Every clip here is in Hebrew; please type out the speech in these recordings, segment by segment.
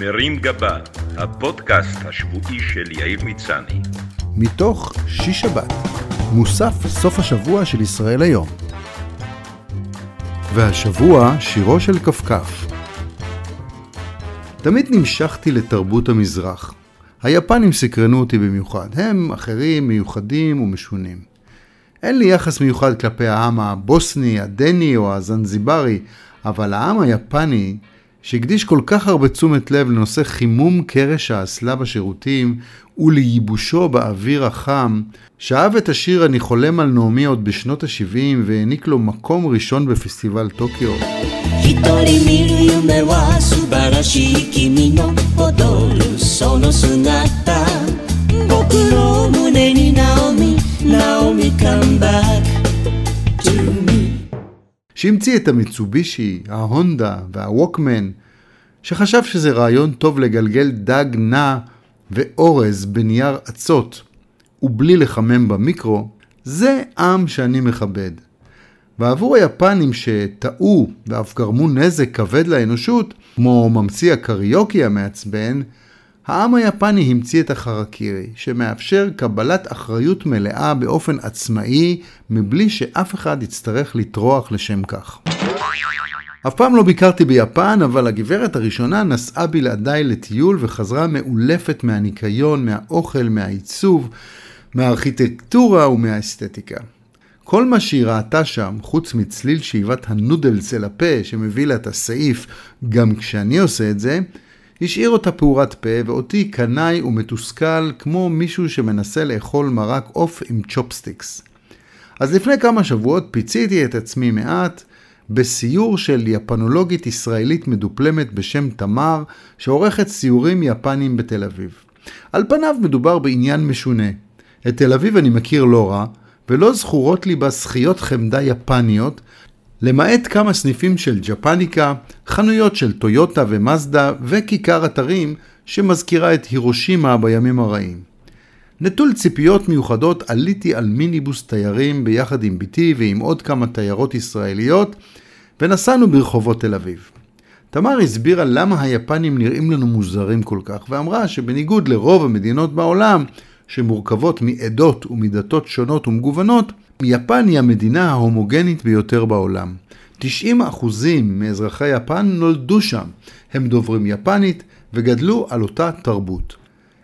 מרים גבה, הפודקאסט השבועי של יאיר מצני. מתוך שיש שבת, מוסף סוף השבוע של ישראל היום. והשבוע שירו של כפכף. תמיד נמשכתי לתרבות המזרח. היפנים סקרנו אותי במיוחד. הם אחרים, מיוחדים ומשונים. אין לי יחס מיוחד כלפי העם הבוסני, הדני או הזנזיברי, אבל העם היפני שהקדיש כל כך הרבה תשומת לב לנושא חימום קרש האסלה בשירותים ולייבושו באוויר החם, שאהב את השיר "אני חולם על נעמי" עוד בשנות ה-70 והעניק לו מקום ראשון בפסטיבל טוקיו. שהמציא את המיצובישי, ההונדה והווקמן, שחשב שזה רעיון טוב לגלגל דג נע ואורז בנייר אצות ובלי לחמם במיקרו, זה עם שאני מכבד. ועבור היפנים שטעו ואף גרמו נזק כבד לאנושות, כמו ממציא הקריוקי המעצבן, העם היפני המציא את החרקירי, שמאפשר קבלת אחריות מלאה באופן עצמאי, מבלי שאף אחד יצטרך לטרוח לשם כך. אף פעם לא ביקרתי ביפן, אבל הגברת הראשונה נסעה בלעדיי לטיול וחזרה מעולפת מהניקיון, מהאוכל, מהעיצוב, מהארכיטקטורה ומהאסתטיקה. כל מה שהיא ראתה שם, חוץ מצליל שאיבת הנודלס אל הפה שמביא לה את הסעיף גם כשאני עושה את זה, השאיר אותה פעורת פה ואותי קנאי ומתוסכל כמו מישהו שמנסה לאכול מרק עוף עם צ'ופסטיקס. אז לפני כמה שבועות פיציתי את עצמי מעט בסיור של יפנולוגית ישראלית מדופלמת בשם תמר, שעורכת סיורים יפנים בתל אביב. על פניו מדובר בעניין משונה. את תל אביב אני מכיר לא רע, ולא זכורות לי בה זכיות חמדה יפניות, למעט כמה סניפים של ג'פניקה, חנויות של טויוטה ומזדה וכיכר אתרים שמזכירה את הירושימה בימים הרעים. נטול ציפיות מיוחדות עליתי על מיניבוס תיירים ביחד עם בתי ועם עוד כמה תיירות ישראליות ונסענו ברחובות תל אביב. תמר הסבירה למה היפנים נראים לנו מוזרים כל כך ואמרה שבניגוד לרוב המדינות בעולם שמורכבות מעדות ומדתות שונות ומגוונות, יפן היא המדינה ההומוגנית ביותר בעולם. 90% מאזרחי יפן נולדו שם, הם דוברים יפנית וגדלו על אותה תרבות.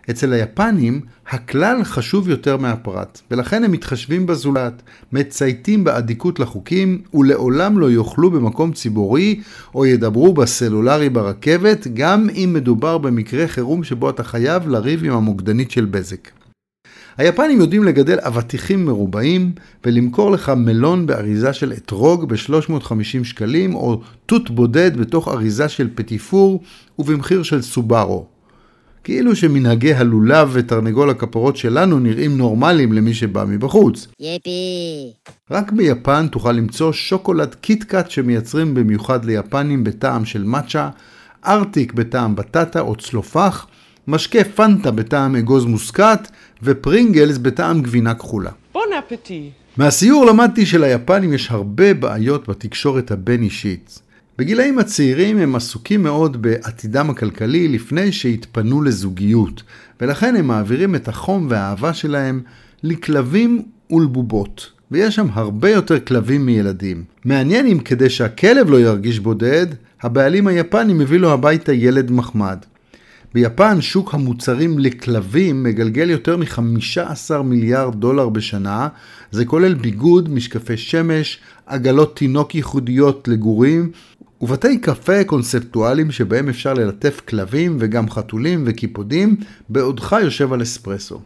אצל היפנים הכלל חשוב יותר מהפרט, ולכן הם מתחשבים בזולת, מצייתים באדיקות לחוקים, ולעולם לא יאכלו במקום ציבורי או ידברו בסלולרי ברכבת, גם אם מדובר במקרה חירום שבו אתה חייב לריב עם המוקדנית של בזק. היפנים יודעים לגדל אבטיחים מרובעים ולמכור לך מלון באריזה של אתרוג ב-350 שקלים או תות בודד בתוך אריזה של פטיפור ובמחיר של סובארו. כאילו שמנהגי הלולב ותרנגול הכפרות שלנו נראים נורמליים למי שבא מבחוץ. יפי. רק ביפן תוכל למצוא שוקולד קיטקאט שמייצרים במיוחד ליפנים בטעם של מאצ'ה, ארטיק בטעם בטטה או צלופח, משקה פנטה בטעם אגוז מוסקת ופרינגלס בטעם גבינה כחולה. Bon appétit. מהסיור למדתי שליפנים יש הרבה בעיות בתקשורת הבין-אישית. בגילאים הצעירים הם עסוקים מאוד בעתידם הכלכלי לפני שהתפנו לזוגיות, ולכן הם מעבירים את החום והאהבה שלהם לכלבים ולבובות. ויש שם הרבה יותר כלבים מילדים. מעניין אם כדי שהכלב לא ירגיש בודד, הבעלים היפנים הביא לו הביתה ילד מחמד. ביפן שוק המוצרים לכלבים מגלגל יותר מ-15 מיליארד דולר בשנה, זה כולל ביגוד, משקפי שמש, עגלות תינוק ייחודיות לגורים ובתי קפה קונספטואליים שבהם אפשר ללטף כלבים וגם חתולים וקיפודים בעודך יושב על אספרסו.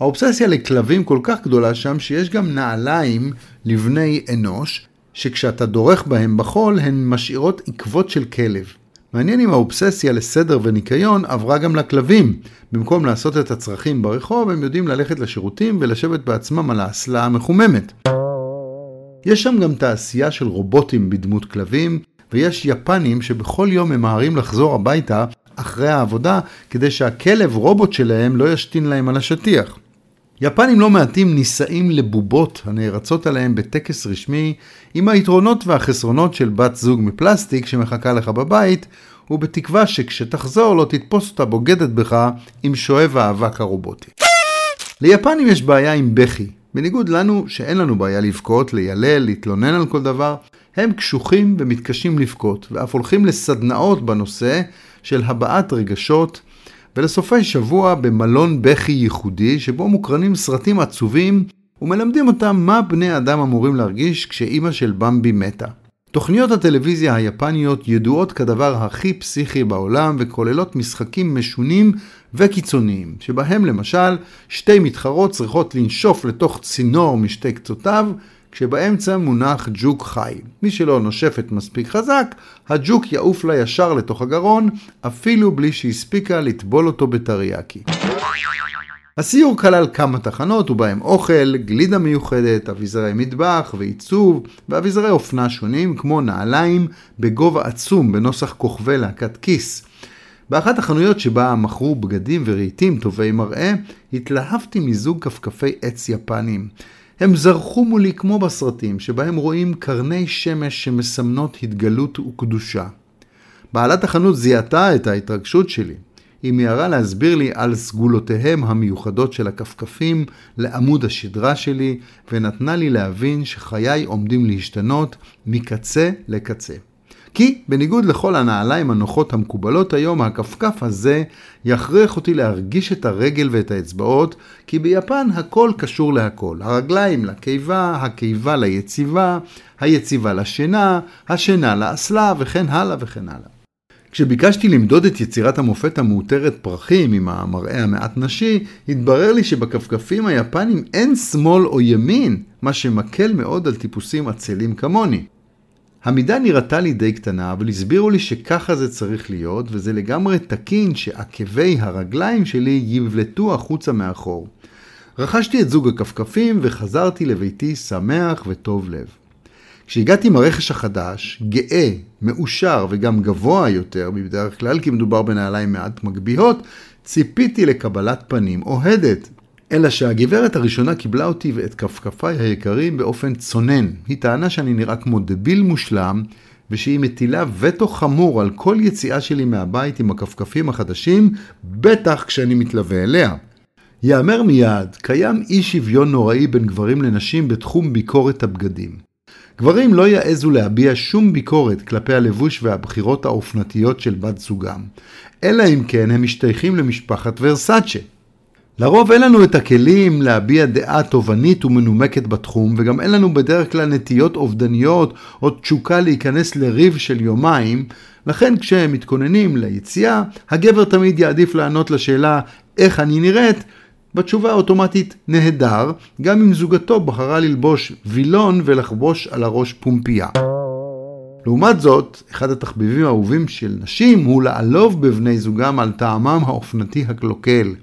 האובססיה לכלבים כל כך גדולה שם שיש גם נעליים לבני אנוש, שכשאתה דורך בהם בחול הן משאירות עקבות של כלב. מעניין אם האובססיה לסדר וניקיון עברה גם לכלבים. במקום לעשות את הצרכים ברחוב, הם יודעים ללכת לשירותים ולשבת בעצמם על האסלה המחוממת. יש שם גם תעשייה של רובוטים בדמות כלבים, ויש יפנים שבכל יום ממהרים לחזור הביתה אחרי העבודה, כדי שהכלב רובוט שלהם לא ישתין להם על השטיח. יפנים לא מעטים נישאים לבובות הנערצות עליהם בטקס רשמי עם היתרונות והחסרונות של בת זוג מפלסטיק שמחכה לך בבית ובתקווה שכשתחזור לא תתפוס אותה בוגדת בך עם שואב האבק הרובוטי. ליפנים יש בעיה עם בכי. בניגוד לנו, שאין לנו בעיה לבכות, לילל, להתלונן על כל דבר, הם קשוחים ומתקשים לבכות, ואף הולכים לסדנאות בנושא של הבעת רגשות, ולסופי שבוע במלון בכי ייחודי, שבו מוקרנים סרטים עצובים ומלמדים אותם מה בני אדם אמורים להרגיש כשאימא של במבי מתה. תוכניות הטלוויזיה היפניות ידועות כדבר הכי פסיכי בעולם וכוללות משחקים משונים וקיצוניים, שבהם למשל שתי מתחרות צריכות לנשוף לתוך צינור משתי קצותיו, כשבאמצע מונח ג'וק חי. מי שלא נושפת מספיק חזק, הג'וק יעוף לה ישר לתוך הגרון, אפילו בלי שהספיקה לטבול אותו בטריאקי. הסיור כלל כמה תחנות ובהם אוכל, גלידה מיוחדת, אביזרי מטבח ועיצוב ואביזרי אופנה שונים כמו נעליים בגובה עצום בנוסח כוכבי להקת כיס. באחת החנויות שבה מכרו בגדים ורהיטים טובי מראה, התלהבתי מזוג כפכפי עץ יפניים. הם זרחו מולי כמו בסרטים, שבהם רואים קרני שמש שמסמנות התגלות וקדושה. בעלת החנות זיהתה את ההתרגשות שלי. היא מיהרה להסביר לי על סגולותיהם המיוחדות של הכפכפים לעמוד השדרה שלי, ונתנה לי להבין שחיי עומדים להשתנות מקצה לקצה. כי בניגוד לכל הנעליים הנוחות המקובלות היום, הכפכף הזה יכריח אותי להרגיש את הרגל ואת האצבעות, כי ביפן הכל קשור להכל. הרגליים לקיבה, הקיבה ליציבה, היציבה לשינה, השינה לאסלה וכן הלאה וכן הלאה. כשביקשתי למדוד את יצירת המופת המאותרת פרחים עם המראה המעט נשי, התברר לי שבכפכפים היפנים אין שמאל או ימין, מה שמקל מאוד על טיפוסים עצלים כמוני. המידה נראתה לי די קטנה, אבל הסבירו לי שככה זה צריך להיות, וזה לגמרי תקין שעקבי הרגליים שלי יבלטו החוצה מאחור. רכשתי את זוג הכפכפים וחזרתי לביתי שמח וטוב לב. כשהגעתי עם הרכש החדש, גאה, מאושר וגם גבוה יותר מבדרך כלל, כי מדובר בנעליים מעט מגביהות, ציפיתי לקבלת פנים אוהדת. אלא שהגברת הראשונה קיבלה אותי ואת כפכפיי היקרים באופן צונן. היא טענה שאני נראה כמו דביל מושלם, ושהיא מטילה וטו חמור על כל יציאה שלי מהבית עם הכפכפים החדשים, בטח כשאני מתלווה אליה. יאמר מיד, קיים אי שוויון נוראי בין גברים לנשים בתחום ביקורת הבגדים. גברים לא יעזו להביע שום ביקורת כלפי הלבוש והבחירות האופנתיות של בת זוגם, אלא אם כן הם משתייכים למשפחת ורסאצ'ה. לרוב אין לנו את הכלים להביע דעה תובענית ומנומקת בתחום, וגם אין לנו בדרך כלל נטיות אובדניות או תשוקה להיכנס לריב של יומיים, לכן כשהם מתכוננים ליציאה, הגבר תמיד יעדיף לענות לשאלה איך אני נראית, בתשובה האוטומטית נהדר, גם אם זוגתו בחרה ללבוש וילון ולחבוש על הראש פומפייה. לעומת זאת, אחד התחביבים האהובים של נשים הוא לעלוב בבני זוגם על טעמם האופנתי הקלוקל.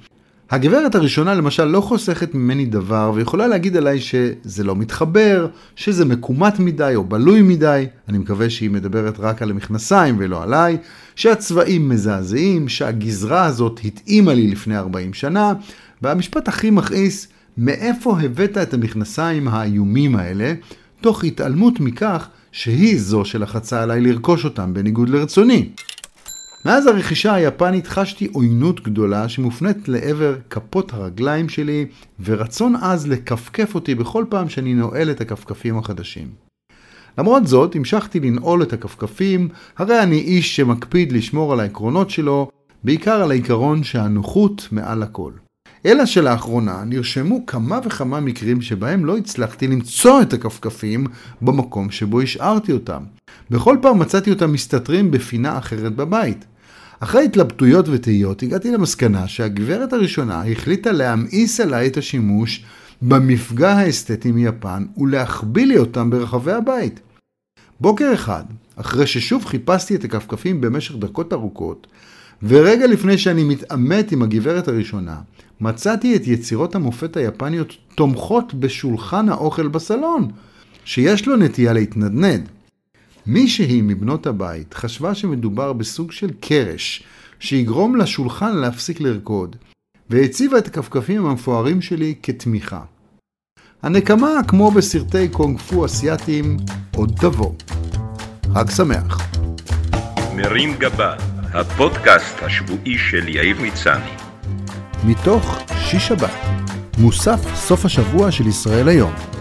הגברת הראשונה למשל לא חוסכת ממני דבר ויכולה להגיד עליי שזה לא מתחבר, שזה מקומט מדי או בלוי מדי, אני מקווה שהיא מדברת רק על המכנסיים ולא עליי, שהצבעים מזעזעים, שהגזרה הזאת התאימה לי לפני 40 שנה, והמשפט הכי מכעיס, מאיפה הבאת את המכנסיים האיומים האלה, תוך התעלמות מכך שהיא זו שלחצה עליי לרכוש אותם בניגוד לרצוני. מאז הרכישה היפנית חשתי עוינות גדולה שמופנית לעבר כפות הרגליים שלי ורצון עז לכפכף אותי בכל פעם שאני נועל את הכפכפים החדשים. למרות זאת, המשכתי לנעול את הכפכפים, הרי אני איש שמקפיד לשמור על העקרונות שלו, בעיקר על העיקרון שהנוחות מעל הכל. אלא שלאחרונה נרשמו כמה וכמה מקרים שבהם לא הצלחתי למצוא את הכפכפים במקום שבו השארתי אותם. בכל פעם מצאתי אותם מסתתרים בפינה אחרת בבית. אחרי התלבטויות ותהיות הגעתי למסקנה שהגברת הראשונה החליטה להמאיס עליי את השימוש במפגע האסתטי מיפן ולהחביא לי אותם ברחבי הבית. בוקר אחד, אחרי ששוב חיפשתי את הכפכפים במשך דקות ארוכות, ורגע לפני שאני מתעמת עם הגברת הראשונה, מצאתי את יצירות המופת היפניות תומכות בשולחן האוכל בסלון, שיש לו נטייה להתנדנד. מישהי מבנות הבית חשבה שמדובר בסוג של קרש שיגרום לשולחן להפסיק לרקוד, והציבה את הכפכפים המפוארים שלי כתמיכה. הנקמה, כמו בסרטי קונג פו אסייתיים, עוד תבוא. חג שמח. מרים גבה הפודקאסט השבועי של יאיר מצני. מתוך שיש שבת, מוסף סוף השבוע של ישראל היום.